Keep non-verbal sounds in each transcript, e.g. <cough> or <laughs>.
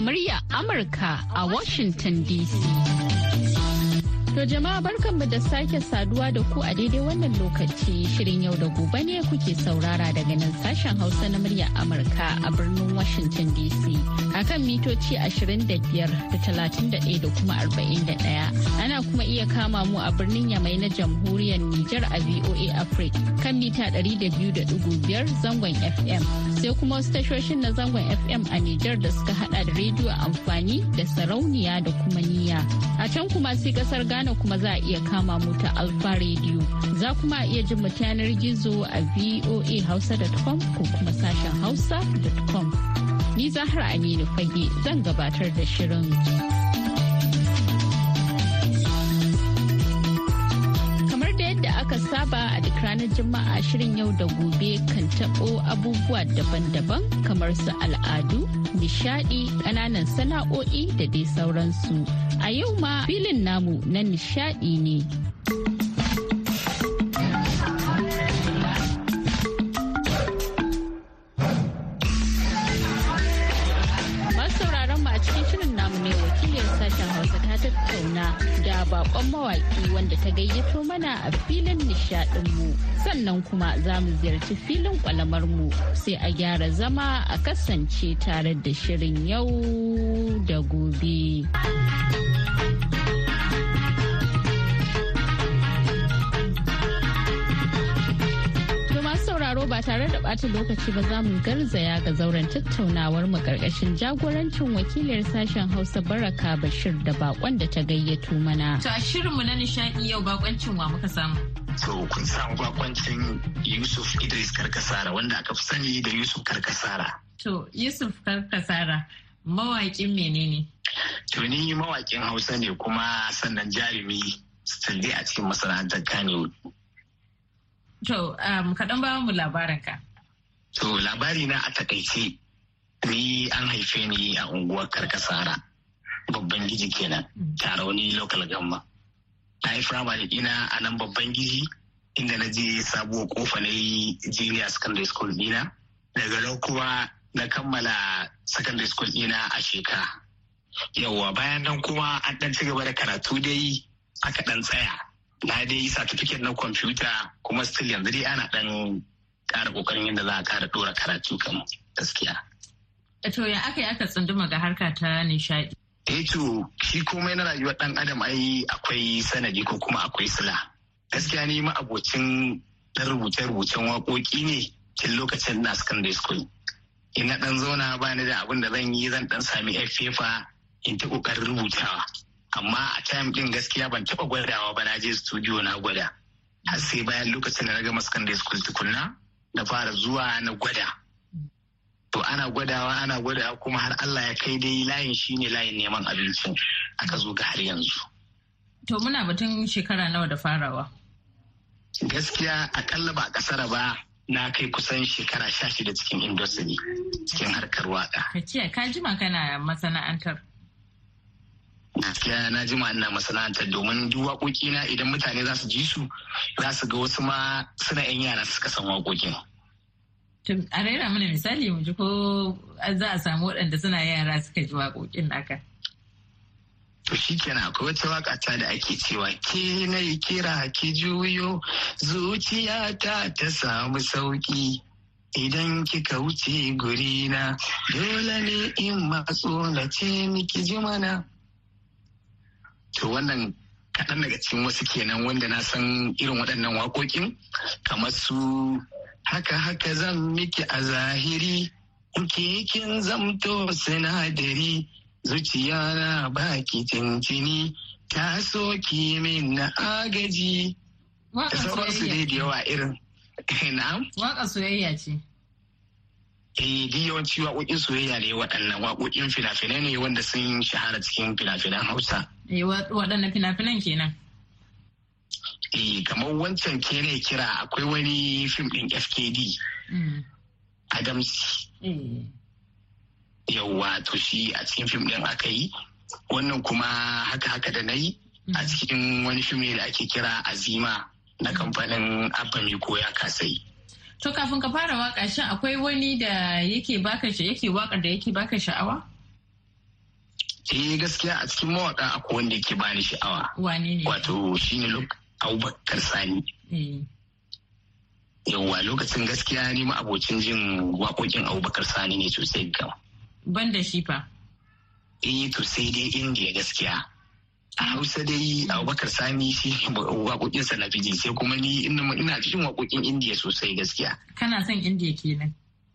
murya Amurka a Washington DC. To jama'a barkanmu da sake saduwa da ku a daidai wannan lokaci shirin yau da gobe ne kuke saurara daga nan sashen Hausa na murya Amurka a birnin Washington DC. Akan mitoci 25 da 31 da kuma 41. Ana kuma iya kama mu a birnin Yamai na jamhuriyar Nijar a VOA Africa kan mita 200.5 zangon FM. Sai kuma wasu tashoshin na zangon FM a Nijar da suka hada da rediyo amfani da sarauniya da kuma niya. A can kuma sai ƙasar Ghana kuma za a iya kama mu ta Alfa Radio. Za kuma iya jin yanar gizo a voahausa.com ko kuma sashen hausa.com. Ni Zahra Aminu Fage zan gabatar da shirin. Kamar da yadda aka saba a duk ranar Juma'a shirin yau da gobe kan taɓo abubuwa daban-daban kamar su al'adu, nishadi, ƙananan sana'o'i da dai sauransu. A yau ma filin namu na nishadi ne. tattauna da bakon mawaki wanda ta gayyato mana a filin nishadinmu sannan kuma za mu ziyarci filin mu sai a gyara zama a kasance tare da shirin yau da gobe. Ba tare da ɓata lokaci ba za mu garzaya ga zauren tattaunawar mu ƙarƙashin jagorancin wakiliyar sashen Hausa Baraka Bashir da bakon da ta gayyato mana. To a shirinmu na nishadi yau bakoncin wa muka samu. To kun samu bakoncin Yusuf Idris Karkasara wanda aka fi sani da Yusuf Karkasara. To Yusuf Karkasara mawaƙin menene? To ni mawaƙin Hausa ne kuma sannan jarumi still a cikin masana'antar Kano. To, um, kaɗan ba mu labarinka. To, labari na a taƙaice ni an haife ni a unguwar Karkasara, babban giji kenan, mm. tarauni local gamma. Na yi firamare ina a nan babban giji inda na je sabuwar ƙofa na yi junior secondary school dina. Daga nan kuma na kammala secondary school dina a shekara. Yawwa bayan nan kuma an ɗan ci gaba da karatu dai aka ɗan tsaya. Na dai certificate na kwamfuta kuma still yanzu dai ana dan ƙara ƙoƙarin yadda za a ƙara ɗora karatu kan gaskiya. To ya aka yi aka tsunduma ga harka ta nishaɗi? Eh to shi komai na rayuwar ɗan adam ai akwai sanadi ko kuma akwai sila. Gaskiya ni ma abocin ɗan rubuce-rubucen waƙoƙi ne tun lokacin na secondary school. Ina ɗan zauna ba ni da abin da zan yi zan ɗan sami fefa in ta ƙoƙarin rubutawa. Amma a time din gaskiya ban taba gwadawa ba na je studio na gwada har sai bayan lokacin da na gama secondary school tukunna na fara zuwa na gwada to ana gwadawa ana gwadawa kuma har Allah ya kai dai layin shine layin neman abincin aka zo ga har yanzu to muna batun shekara nawa da farawa gaskiya akalla ba a kasara ba na kai kusan shekara sha shida cikin industry cikin harkar waƙa. Ka jima kana masana'antar. Gaskiya na jima ina masana'antar domin duk waƙoƙi na idan mutane za su ji su za su ga wasu ma suna yan yara suka san waƙoƙin. a raira mana misali mu ji ko za a samu waɗanda suna yara suka ji waƙoƙin naka. To shi kenan akwai wata waƙa ta da ake cewa ke na kira ki juyo zuciyata ta samu sauƙi idan kika wuce gurina dole ne in matso na ce miki ji mana. To wannan kaɗan daga cikin wasu kenan wanda na san irin waɗannan waƙoƙin kamar su haka haka zan miki a zahiri ke kin zamto sinadari zuciya na baki tintini ta so min na agaji. Da sauransu dai da yawa irin. <laughs> Na'am? Waka soyayya ce. Eh duk yawanci waƙoƙin soyayya ne waɗannan waƙoƙin fina-finai ne wanda sun shahara cikin fina-finan hausa Eh, waɗanne fina-finan kenan? Eh, kamar wancan ke ne kira akwai wani fim ɗin FKD. Mm. Adams. Eh. yawwa to shi a cikin fim din aka yi wannan kuma haka haka da na yi a cikin wani fim ne da ake kira azima na kamfanin abba ko ya kasai to kafin ka fara waƙa shin akwai wani da yake baka shi yake waƙar da yake baka sha'awa? Eh gaskiya a cikin mawaka akwai wanda yake bani sha'awa. Wane ne? Wato shine abubakar sani. Eh, yawwa lokacin gaskiya ni ma abocin jin waƙoƙin abubakar sani ne sosai ga ban da shi fa. Eh to sai dai indiya gaskiya. A hausa dai abubakar sani shi waƙoƙinsa na fiji sai kuma ni ina ina jin waƙoƙin indiya sosai gaskiya. Kana son indiya kenan?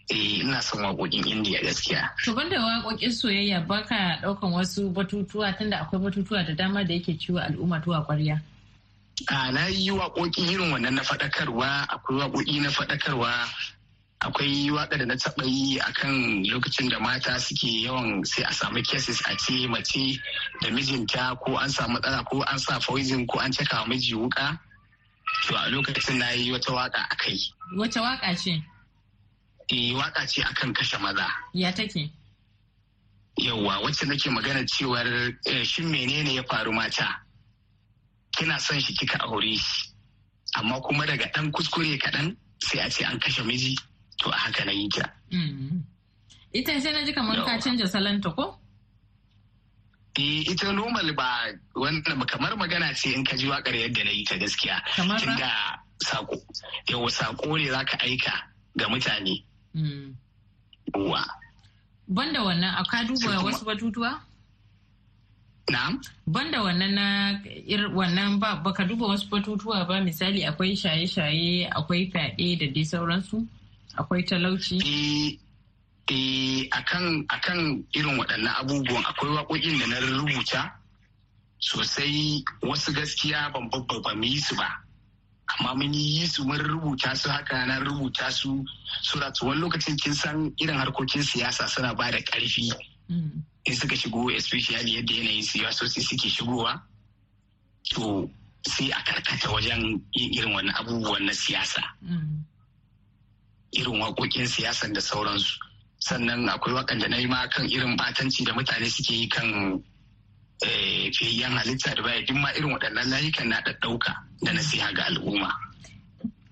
Eh ina son waƙoƙin indiya gaskiya. To banda waƙoƙin soyayya baka ɗaukan wasu batutuwa tunda akwai batutuwa da dama da yake ciwo al'umma tuwa ƙwarya. A na yi waƙoƙi irin wannan na faɗakarwa akwai waƙoƙi na faɗakarwa akwai waƙa da na taɓa yi akan lokacin da mata suke yawan sai a samu cases a ce mace da mijinta ko an samu matsala ko an sa poison ko an caka miji wuka to a lokacin na yi wata waƙa a kai. Wace waƙa ce? Eh waƙa ce akan kashe maza. Ya take? Yauwa wacce nake magana cewar eh, shin menene ya faru mata? Kina son shi kika aure shi amma kuma daga ɗan kuskure kaɗan sai a ce an kashe miji. To a haka na yi ta Mm. ita sai na ji kamar ka canja salonta ko? Eh, ita normal ba wannan ba kamar magana ce in ka ji waƙar yadda na yi ta gaskiya. Kamar tunda sako yawa sako ne zaka aika ga mutane. Mm. wa banda wannan a ka duba wasu batutuwa? Na'am? Banda wannan na wannan ba baka duba wasu batutuwa ba. Misali akwai shaye-shaye akwai fyaɗe da dai sauransu? Akwai talauci? Eh akan akan irin waɗannan abubuwan akwai waƙoƙin da na rubuta sosai. Wasu gaskiya ban babba ba mu yi su ba. Amma mun yi su mun rubuta su haka na rubuta su. Sura wani lokacin kin san irin harkokin siyasa suna ba da ƙarfi. Mm. in suka shigo especially yadda yanayin siyasoci suke shigowa to sai a karkata wajen yin irin wannan abubuwan na siyasa. Mm. Irin waƙoƙin siyasan da sauransu sannan akwai waƙan da na yi ma kan irin batanci da mutane suke yi kan eh, fiyayyen halitta da baya duk ma irin waɗannan layukan na ɗaɗɗauka da nasiha ga al'umma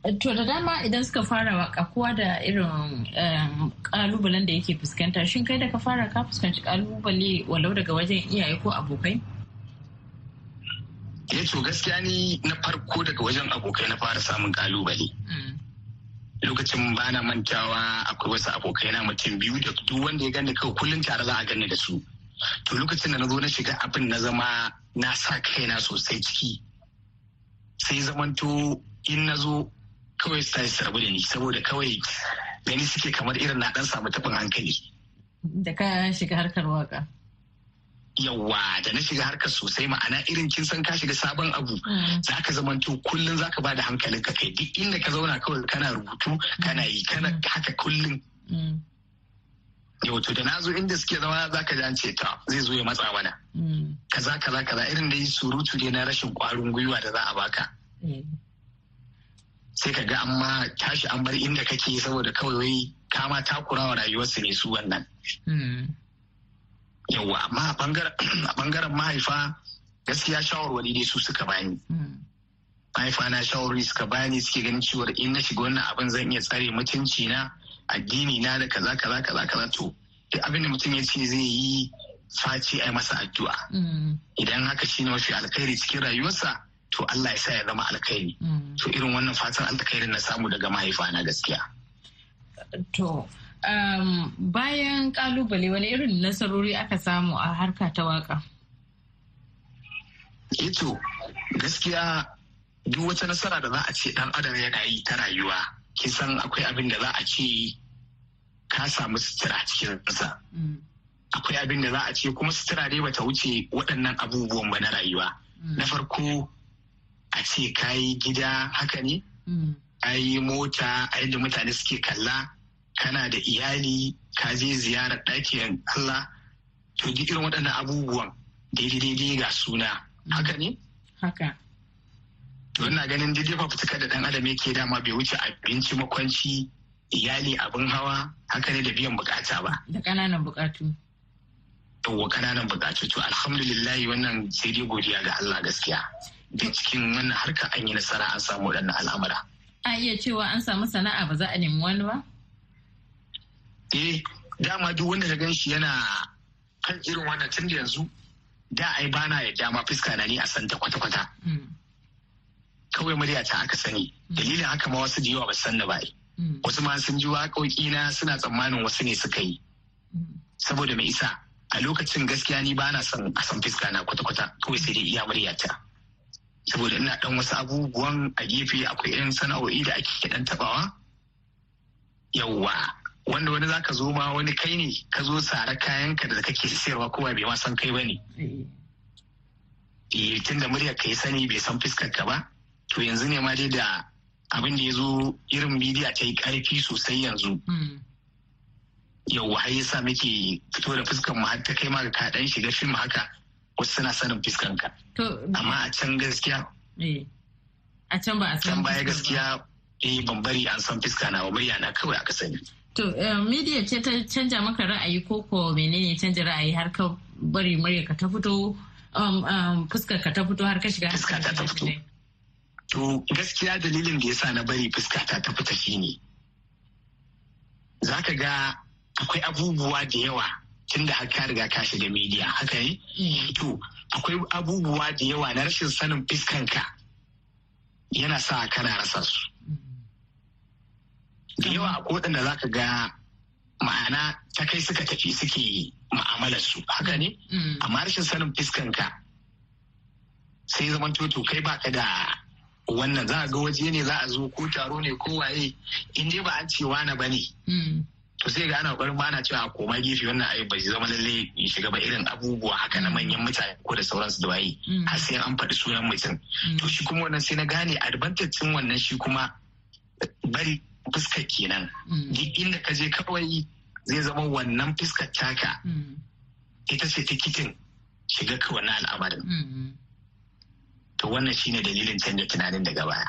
To da dama idan suka fara waƙa kowa da irin kalubalen da yake fuskanta shin kai da ka fara ka fuskanci ƙalubale walau daga wajen iyaye ko abokai? eh to gaskiya ni na farko daga wajen abokai na fara samun ƙalubale Mm. Lokacin ba na mantawa akwai wasu abokai na mutum biyu da duk wanda ya gani kawai kullum tare za a gani da su. To lokacin da na zo na shiga abin na zama na sa kaina sosai ciki. Sai zamanto in na zo kawai su tashi su rabu da ni saboda kawai gani suke kamar irin na dan samu taɓin hankali. Da ka shiga harkar waƙa. Yawa da na shiga harkar sosai ma'ana irin kin san ka shiga sabon abu za ka zamanto kullum za ka ba da hankalin ka kai duk inda ka zauna kawai kana rubutu kana yi kana haka kullum Mm. yau to da na zo inda suke zama za ka ji an ce ta zai zo ya matsa mana Mm. kaza kaza kaza irin da surutu ne na rashin kwarin gwiwa da za a baka Eh. sai ka ga amma tashi an bar inda kake saboda kawai wai kama takurawa rayuwarsu ne su wannan Mm. Yawa amma <clears throat> a ɓangaren mahaifa gaskiya shawarwari dai su suka bani Mm. mahaifa na shawarwari suka bani suke ganin cewar in na shiga wannan abin zan iya tsare mutunci na addini na da kaza kaza kaza kaza to duk abin da mutum ya ce zai yi face a masa addu'a Mm. idan haka shine mafi alkhairi cikin rayuwarsa to Allah ya sa ya zama alkhairi Mm. to irin wannan fatan alkhairin na samu daga mahaifa na gaskiya To, um, bayan ƙalubale wani irin nasarori aka samu a harka ta waƙa? Ito gaskiya duk wata nasara da za a ce dan adam yana yi ta rayuwa kin san akwai abin da za a ce ka samu sutura a cikin sa Mm. akwai abin da za a ce kuma sutura dai bata wuce waɗannan abubuwan ba na rayuwa Mm. na farko a ce ka yi gida haka ne Mm. a yi mota a yadda mutane suke kalla kana da iyali ka je ziyarar ɗakin Allah to duk irin waɗannan abubuwan daidai ga suna. Haka ne? Haka. to ina ganin daidai fafutuka da ɗan adam yake dama bai wuce abinci makwanci iyali abin hawa haka ne da biyan buƙata ba. Da ƙananan bukatu. Yawwa ƙananan bukatu. To alhamdulillah wannan sai dai godiya ga Allah gaskiya. Da cikin wannan harka an yi nasara an samu waɗannan al'amura. A iya cewa an samu sana'a ba za a nemi wani ba? Eh dama duk wanda ka gan shi yana kan irin wannan tun da yanzu da ai bana ya dama fuska na ni a santa kwata-kwata. Kawai murya ta aka sani. Dalilin haka ma wasu yawa ba san da ba wasu ma sun ji waƙoƙi na suna tsammanin wasu ne suka yi. Saboda mai isa? A lokacin gaskiya ni ba na son a san fuska na kwata-kwata. Kawai sai dai iya murya ta. Saboda ina dan wasu abubuwan a gefe akwai irin sana'o'i da ake dan tabawa yawwa wanda wani zaka zo ma wani kai ne ka zo tsara kayanka da kake sayarwa kowa bai ma san kai ba ne. Tun da muryar ka yi sani bai san fuskar ka ba. To yanzu ne ma dai da abin da ya zo irin midiya ta yi ƙarfi sosai yanzu. Yau har yasa muke fito da fuskar mu har ta kai ma ka dan shiga fim haka wasu suna sanin fuskan ka. Amma a can gaskiya a can ba a san baya gaskiya eh ban bari an san fuska na ba na kawai aka sani. To, media ce ta canja maka ra'ayi ko ko menene canja ra'ayi har ka bari murya ka ta fito fuskar ka ta fito har ka shiga fuska ta ta fito. To, gaskiya dalilin da yasa na bari fuska ta ta fita shine. Za ka ga akwai abubuwa da yawa tun da ka riga ka shiga media haka yi? To, akwai abubuwa da yawa na rashin sanin fuskanka yana sa kana rasa su. Da yawa a waɗanda za ka ga ma'ana ta kai suka tafi suke ma'amalar su haka ne? Amma rashin sanin fiskanka sai zaman toto kai baka da wannan. Za a ga waje ne za a zo ko taro ne ko waye in dai ba an ce wani ba ne. To sai ga ana ƙoƙarin ba ana cewa a koma gefe wannan ayi bai zama lalle ya shiga ba irin abubuwa haka na manyan mutane ko da sauransu da waye. Har sai an faɗi sunan mutum. To shi kuma wannan sai na gane advantage wannan shi kuma bari fuskar kenan. Duk inda ka je kawai zai zama wannan fuskar taka. Ita ce tikitin shiga ka wannan al'amarin. To wannan shine dalilin canja tunanin daga baya.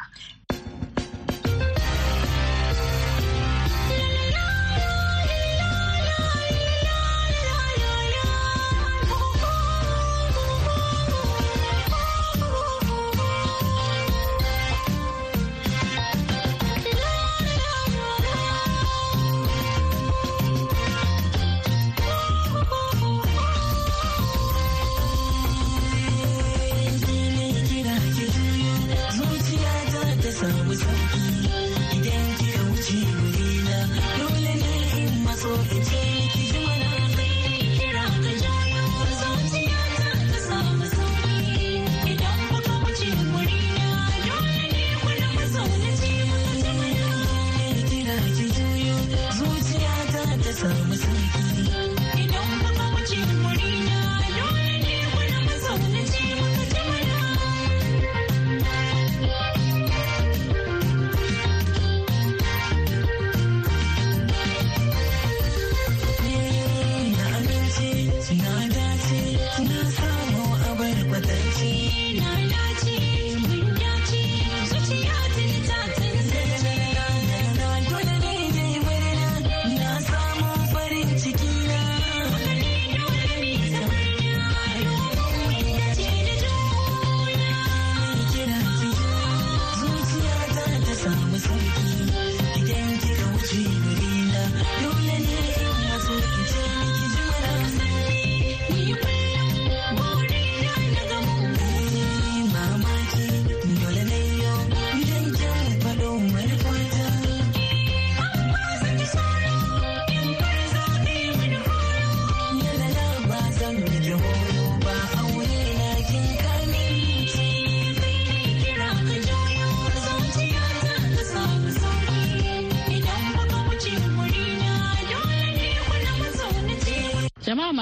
Jama'a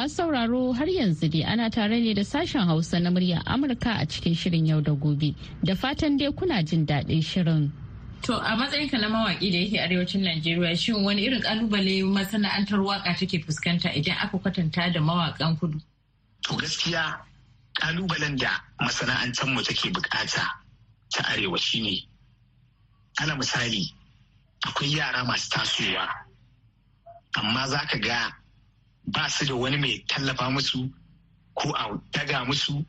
masu sauraro har yanzu dai ana tare ne da sashen Hausa na muryar Amurka a cikin shirin yau da gobe. Da fatan dai kuna jin daɗin shirin. To a matsayinka na mawaƙi da yake arewacin Najeriya shin wani irin ƙalubale masana'antar waƙa take fuskanta idan aka kwatanta da mawaƙan kudu? To gaskiya kalubalen da masana'antar mu take buƙata ta arewa shine ana misali akwai yara masu tasowa amma za ka ga ba su da wani mai tallafa musu ko a daga musu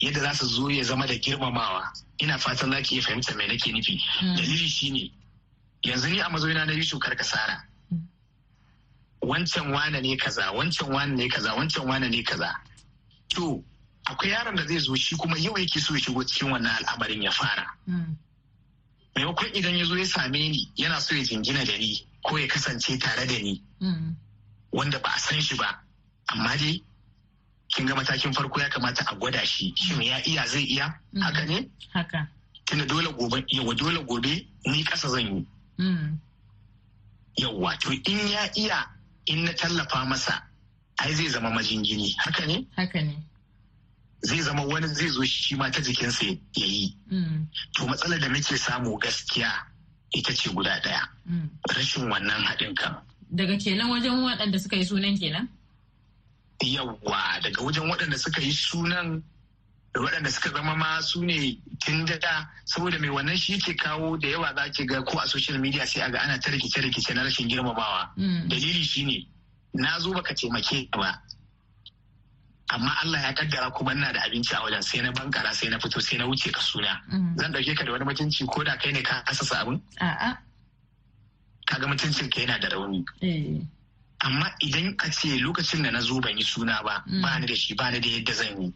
yadda za su zo ya zama da girmamawa. Ina fatan za ki iya fahimta mai nake nufi. Dalili shine yanzu ni a mazoina na yusuf karkasara. Wancan wane ne kaza wancan wane ne kaza wancan wane ne kaza. To akwai yaron da zai zo shi kuma yau yake so ya shigo cikin wannan al'amarin ya fara. Maimakon idan ya zo ya same ni yana so ya jingina da ni ko ya kasance tare da ni. Wanda ba a san shi ba. Amma dai kin ga matakin farko ya kamata a gwada shi. Shin ya iya zai iya? Haka ne? Haka. Tunda dole gobe yawa dole gobe ni kasa zan yi. Yawa to in ya iya in na tallafa masa ai zai zama majingini. Haka ne? Haka ne. Zai zama wani zai zo shi ma ta jikinsa ya yi. To matsalar da muke samu gaskiya ita ce guda ɗaya. Rashin wannan haɗin kan. Daga kenan wajen waɗanda suka yi sunan kenan? Yawwa daga wajen waɗanda suka yi sunan da waɗanda suka zama ma su ne tun da saboda mai wannan shi ke kawo da yawa za ki ga ko a social media sai a ga ana ta rikice-rikice na rashin girmamawa. Dalili shine na zo baka taimake ba. Amma Allah ya kaddara kuma ina da abinci a wajen sai na bankara sai na fito sai na wuce ka suna. Zan ɗauke ka da wani mutunci ko da kai ne ka asasa abin? A'a. Kaga mutuncin ka yana da rauni. Amma idan a ce lokacin da na zo ban yi suna ba ba ni da shi ba ni da yadda zan yi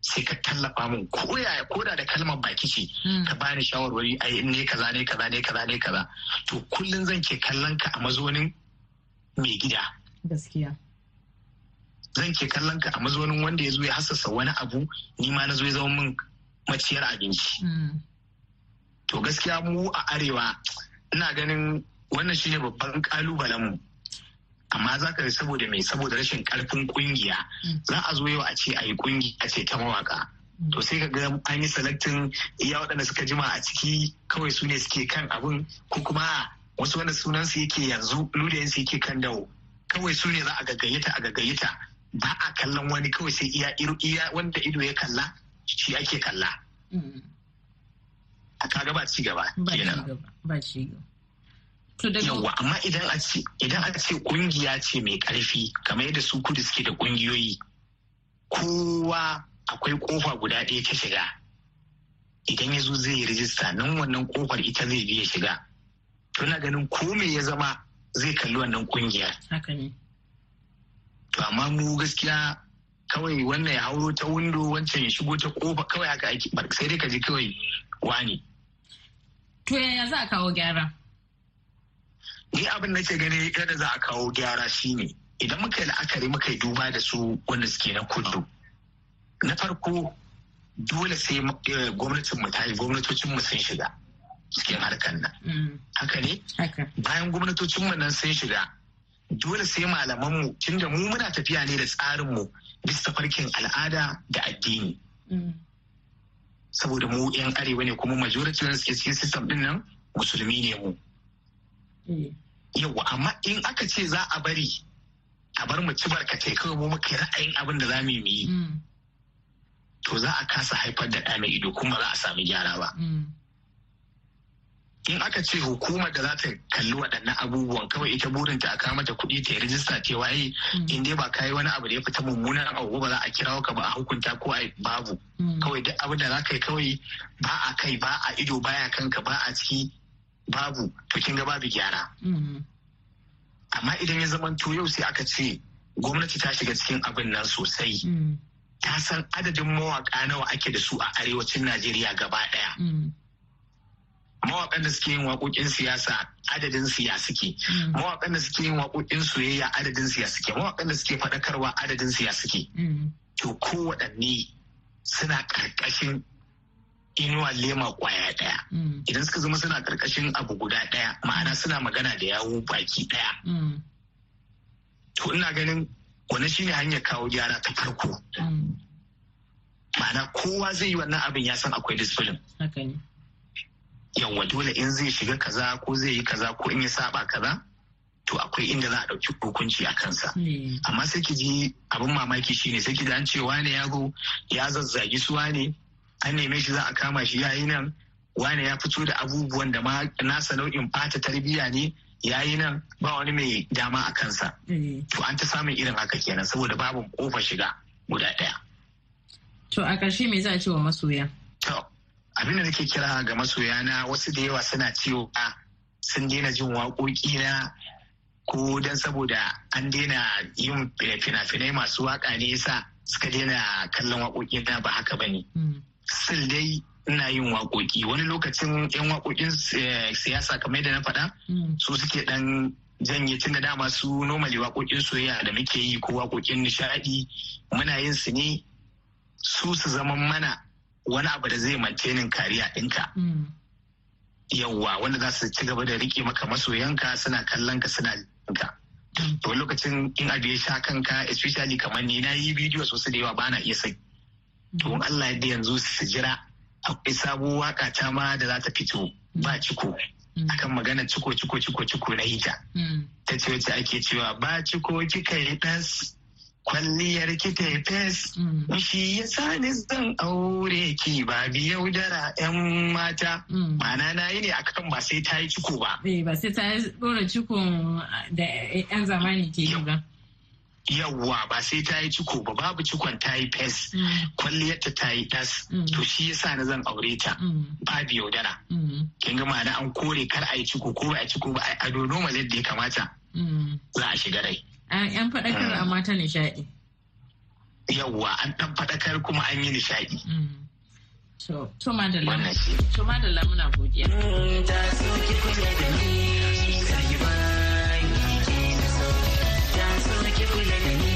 sai ka tallafa min ko yaya ko da da kalmar baki ce ka bani shawarwari ai ne kaza ne kaza ne kaza ne kaza. To kullun zan ke kallon ka a mazonin mai gida. Gaskiya. Zan ke kallon ka a mazaunin wanda ya zo ya hassasa wani abu ni ma na zo ya zama min maciyar abinci. To gaskiya mu a arewa ina ganin wannan shine babban kalubalen mu. Amma za ka saboda mai saboda rashin ƙarfin ƙungiya za a zo yau a ce a yi ƙungiya ce ta mawaka to sai ka ga an yi selectin iya waɗanda suka jima a ciki kawai su ne suke kan abin ko kuma wasu wanda sunansu yake yanzu ludayensu yake kan dawo. Kawai su ne za a gaggayyata a gaggayyata. Ba a kallon wani kawai sai iya iya wanda ido ya kalla shi ake kalla. A kaga ba ci gaba ba ci gaba. Yawwa amma idan a ce idan a ce ƙungiya ce mai ƙarfi kamar yadda su kudu suke da kungiyoyi kowa akwai ƙofa guda ɗaya ta shiga. Idan ya zo zai yi rijista nan wannan ƙofar ita zai biya shiga. Tuna ganin ko me ya zama zai kalli wannan ƙungiyar haka ne. To amma mu gaskiya kawai wannan ya hauro ta windo wancan ya shigo ta ƙofa kawai haka ake sai dai ka ji kawai wani to yaya za a kawo gyara? Ni abin da ke gani yadda za a kawo gyara shine idan muka yi la'akari muka yi duba da su wanda suke na kudu na farko dole sai gwamnatin mu ta yi gwamnatocin mu sun shiga cikin harkar nan. Haka ne? Bayan gwamnatocin mu nan sun shiga dole sai malaman mu tunda mu muna tafiya ne da tsarin mu bisa farkin al'ada da addini. Saboda mu yan arewa ne kuma majority suke cikin system ɗin nan musulmi ne mu. Yawa amma in aka ce za a bari a bar mu ci barkatai kawai mu muka ra'ayin abin da za mu yi to za a kasa haifar da ɗa mai ido kuma za a sami gyara ba. In aka ce hukumar da za ta kalli waɗannan abubuwan kawai ita burinta a kama mata kuɗi ta yi rijista ce waye in dai ba ka yi wani abu da ya fita mummunan abu ba za a kirawo ka ba a hukunta ko a babu. Kawai duk abin da za ka yi kawai ba a kai ba a ido baya kanka ba a ciki. Babu to kin ga babu gyara. Amma idan ya zama to yau sai aka ce gwamnati ta shiga cikin abin nan sosai. Ta san adadin mawaka nawa ake da su a arewacin najeriya gaba ɗaya. Mawaƙan da suke yin waƙoƙin siyasa adadin siya suke. Mawaƙan da suke yin waƙoƙin soyayya adadin siya suke. Mawaƙan da suke faɗakarwa adadin siya suke. To kowaɗanne suna ƙarƙashin inuwa lema ƙwaya ɗaya idan suka zama suna ƙarƙashin abu guda ɗaya ma'ana suna magana da yawo baki ɗaya to ina ganin wani shine hanyar kawo gyara ta farko. Ma'ana kowa zai yi wannan abin ya san akwai discipline. Yawwa dole in zai shiga kaza ko zai yi kaza ko in ya saba kaza to akwai inda za a ɗauki hukunci a kansa. Amma sai ki ji abin mamaki shine sai ki ji an ce wane yaro ya zazzagi su wane an neme shi za a kama shi yayi nan. Wane ya fito da abubuwan da ma nasa nau'in ɓata tarbiyya ne yayi nan. Ba wani mai dama a kansa. To an ta samun irin haka kenan saboda babu ƙofa shiga guda ɗaya. To a ƙarshe me za a ce wa masoya? To abin da nake kira ga masoya na wasu da yawa suna cewa sun daina jin waƙoƙi na ko don saboda an daina yin fina-finai masu waƙa ne yasa suka daina kallon waƙoƙi na ba haka ba ne. Still dai ina yin waƙoƙi wani lokacin yan waƙoƙin siyasa kamar da na faɗa su suke ɗan janye tun da dama su normally waƙoƙin soyayya da muke yi ko waƙoƙin nishaɗi muna yin su ne su su zama mana wani abu da zai mantenin kariya ɗinka. Yawwa wanda za su ci gaba da riƙe maka masoyanka suna kallon ka suna ka. To lokacin in abu ya sha kanka especially kamar ni na yi bidiyo sosai da yawa ba na iya sai. To in Allah ya yanzu su jira akwai sabo waƙa ta ma da za ta fito ba ciko. Akan magana ciko ciko ciko ciko na hita. Ta ce wacce ake cewa ba ciko kika yi ɗas kwalliyar ki ta fes. Shi ya sa ni zan aure ki ba biyau dara 'yan mata. Ma'ana na yi ne akan ba sai ta yi ciko ba. ba sai ta dora cikon da 'yan zamani ke yi ba. Yawwa ba sai ta yi ciko ba babu cikon ta yi fes. Kwalliyarta ta yi ɗas. To shi ya sa na zan aure ta. Ba biyau dara. Kin ga ma'ana an kore kar a yi ciko ko ba a ciko ba a ado normal yadda ya kamata. Za a shiga rai. Yan faɗakar a mata nishaɗi. Yawwa an ɗan faɗakar kuma an yi nishaɗi. To madalla. To madalla muna godiya. Ta so ki kula da ni, saki ba Women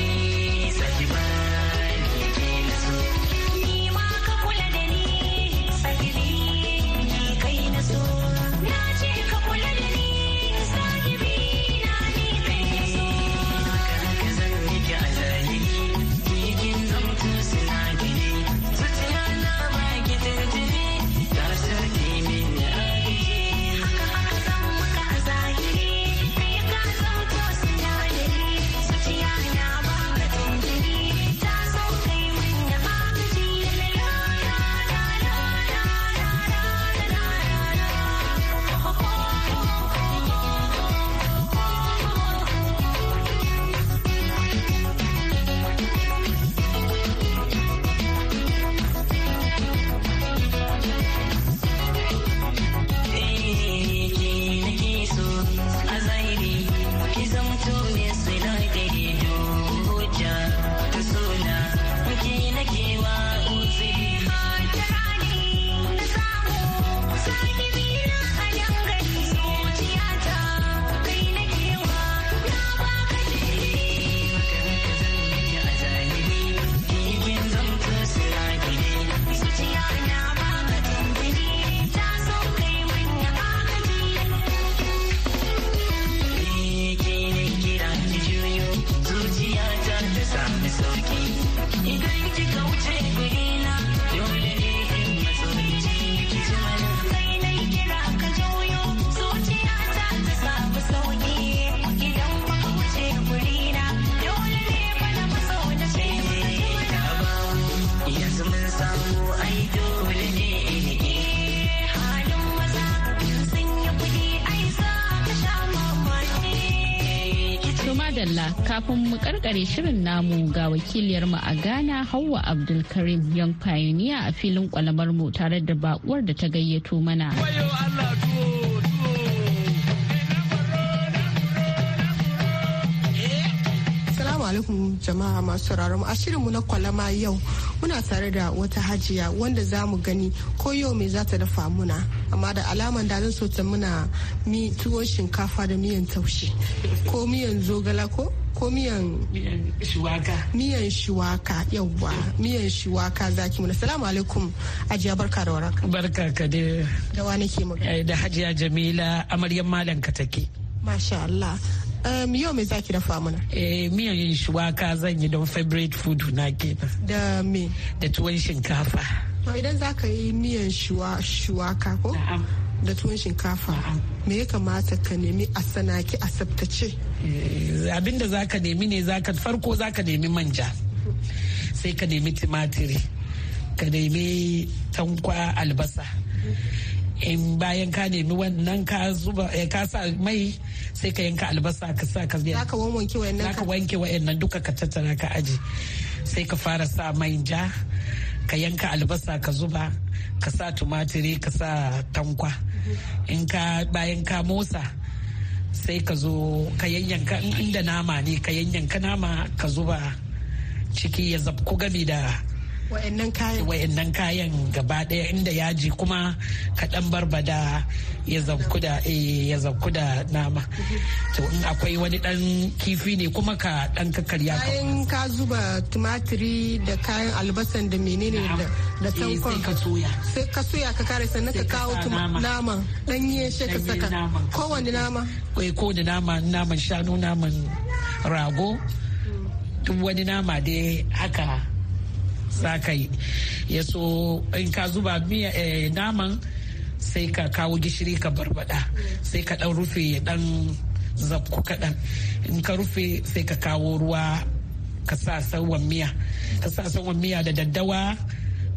kafin mu karkare shirin namu ga wakiliyar mu a Ghana Hauwa Abdulkarim Young Pioneer a filin kwalamar mu tare da bakuwar da ta gayyato mana. Assalamu alaikum jama'a masu sauraron mu. A shirinmu na kwalama yau muna tare da wata hajiya wanda za mu gani ko yau me za ta dafa muna. Amma da alaman da zan so ta muna mi tuwon shinkafa da miyan taushe. Ko miyan zogala ko? Ko miyan shuwaka. miyan shuwaka yauwa. Miyan shuwaka zaki muna. Salamu alaikum. Hajiya barka da waraka Barka ka da da wa nake magana? Eh, da hajiya Jamila amaryan malam ka take. masha Allah. Um, yau me zaki dafa muna Eh, miyan shuwaka zan yi don favorite food na kenan. Da me? Da tuwon shinkafa. to idan za ka yi miyan shuwa shuwaka ko? Da tuwon shinkafa. Me ya kamata ka nemi a sanaki a tsaftace? Abin da za ka nemi ne zaka farko za ka nemi manja. Sai ka nemi timatiri ka nemi tankwa albasa. In bayan ka nemi wannan ka zuba ka sa mai sai ka yanka albasa ka sa ka za ka wanke wayannan ka wanke wayannan duka ka tattara ka aji sai ka fara sa mai ja ka yanka albasa ka zuba ka sa tumatiri ka sa tankwa. In ka bayan ka motsa sai ka zo ka yanyanka inda nama ne ka yanyanka nama ka zuba ciki ya zabku gami da wa'annan kayan. Wa'annan kayan gaba ɗaya inda yaji kuma kaɗan barbada ya zabku da ya zabku da nama. To in akwai wani dan kifi ne kuma ka dan kakkarya ka. Bayan ka zuba tumatiri da kayan albasan da menene da tankon sai ka soya. Sai ka soya ka kare sannan ka kawo naman danye shi ka saka. kowane nama. Kai ko da nama naman shanu naman rago duk wani nama dai haka za ka yi. Ya so in ka zuba miya naman sai ka kawo gishiri ka barbada sai ka dan rufe ya dan zabku kaɗan. In ka rufe sai ka kawo ruwa ka sa sauwan miya. Ka sa sauwan miya da daddawa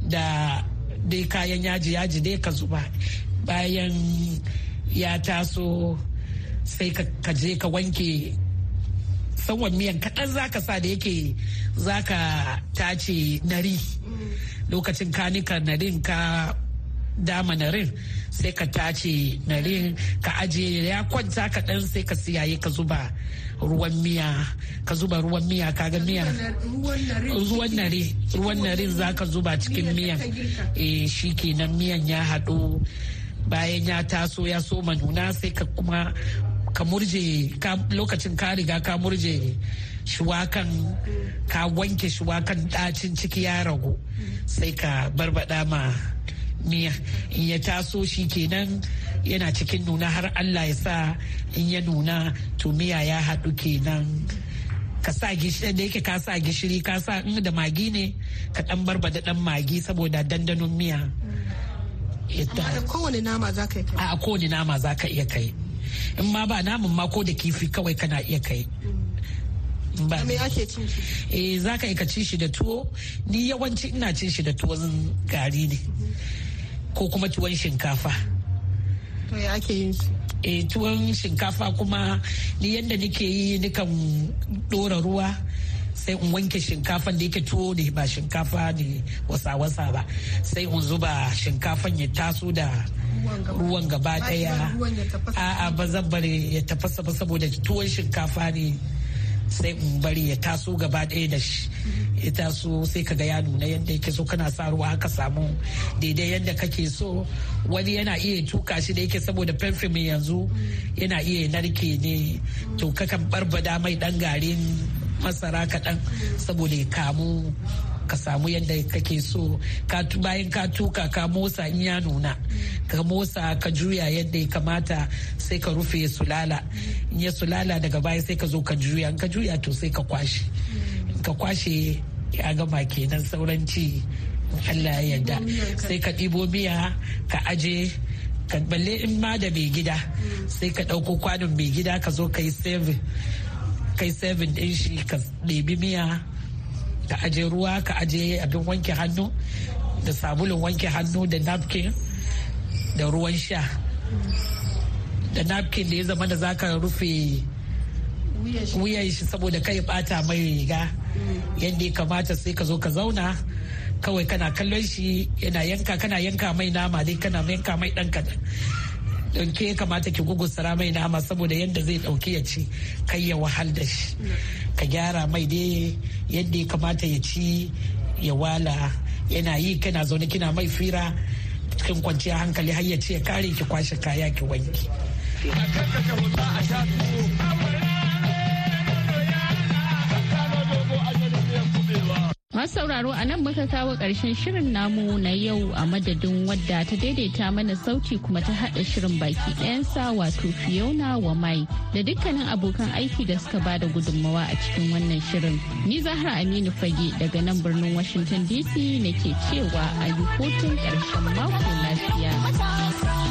da dai kayan yaji yaji dai ka zuba. Bayan ya taso sai ka je ka wanke sauwan miyan kaɗan zaka sa da yake zaka tace nari. Lokacin kanika narin ka dama narin sai ka tace narin ka aje ya kwanta kaɗan sai ka siyaye ka zuba ruwan miya. Ka zuba ruwan miya kaga miya. ruwan nare ruwan narin zaka zuba cikin miyan eh shi kenan miyan ya haɗu. Bayan ya taso ya soma nuna sai ka kuma ka murje lokacin ka riga ka murje shuwakan ka wanke shuwakan ɗacin ciki ya ragu sai ka barbada ma miya. In ya taso shi kenan yana cikin nuna har allah ya sa in ya nuna to miya ya haɗu kenan. Ka sa gishiri da yake ka sa gishiri ka sa in da magi ne ka ɗan barbada ɗan magi saboda dandanon miya. Da kowane nama za ka yi a kowane nama za ka iya kai. In ma ba namun ma ko da kifi kawai kana iya kai. Ba me ake cin shi? Eh za ka ka ci shi da tuwo. Ni yawanci ina cin shi da tuwon gari ne ko kuma tuwon shinkafa. To ya ake yin shi? Eh tuwon shinkafa kuma ni yadda nake yi nikan dora ruwa sai in wanke shinkafan da yake tuwo ne ba shinkafa ne wasa-wasa ba. Sai in zuba shinkafan ya taso da ruwan gaba ɗaya. A'a ba zan bari ya tafasa ba saboda tuwon shinkafa ne sai in bari ya taso gaba ɗaya da shi. Ya taso sai kaga ya nuna yadda yake so. Kana sa ruwa haka samu daidai yadda kake so. Wani yana iya tuka shi da yake saboda mai yanzu yana iya narke ne. To kakan barbada mai dan garin masara kaɗan saboda ya kamu ka samu yadda kake so. Bayan ka tuka ka motsa in ya nuna. Ka motsa ka juya yadda ya kamata sai ka rufe sulala. In ya sulala daga baya sai ka zo ka juya. In ka juya to sai ka kwashe. Ka kwashe ya gama kenan sauran ci. Allah ya yarda. Sai ka ɗibo miya ka aje ka balle in ma da mai gida sai ka ɗauko kwanon mai gida ka zo ka yi kai seven ɗin shi ka ɗebi miya ka aje ruwa ka aje abin wanke hannu da sabulun wanke hannu da napkin da ruwan sha. Da napkin da ya zama da zaka rufe wuyan shi. saboda kai bata mai riga. Yadda ya kamata sai ka zo ka zauna kawai kana kallon shi yana yanka kana yanka mai nama dai kana yanka mai ɗan kaɗan ɗauke ya kamata ki gugusara mai nama saboda yadda zai ɗauki ya ci kai ya wahal da shi. Ka gyara mai dai yadda ya kamata ya ci ya wala. Yana yi kana zaune kina mai fira cikin kwanciyar hankali har ya ce kare ki kwashe kaya ki wanki. Sauraro a nan muka kawo ƙarshen shirin namu na yau a madadin wadda ta daidaita mana sauti kuma ta haɗa shirin baki ɗayansa wato Fiona wa mai da dukkanin abokan aiki da suka ba da gudunmawa a cikin wannan shirin. Ni Zahra Aminu Fage daga nan birnin Washington DC nake cewa a yi hutun ƙarshen mako lafiya.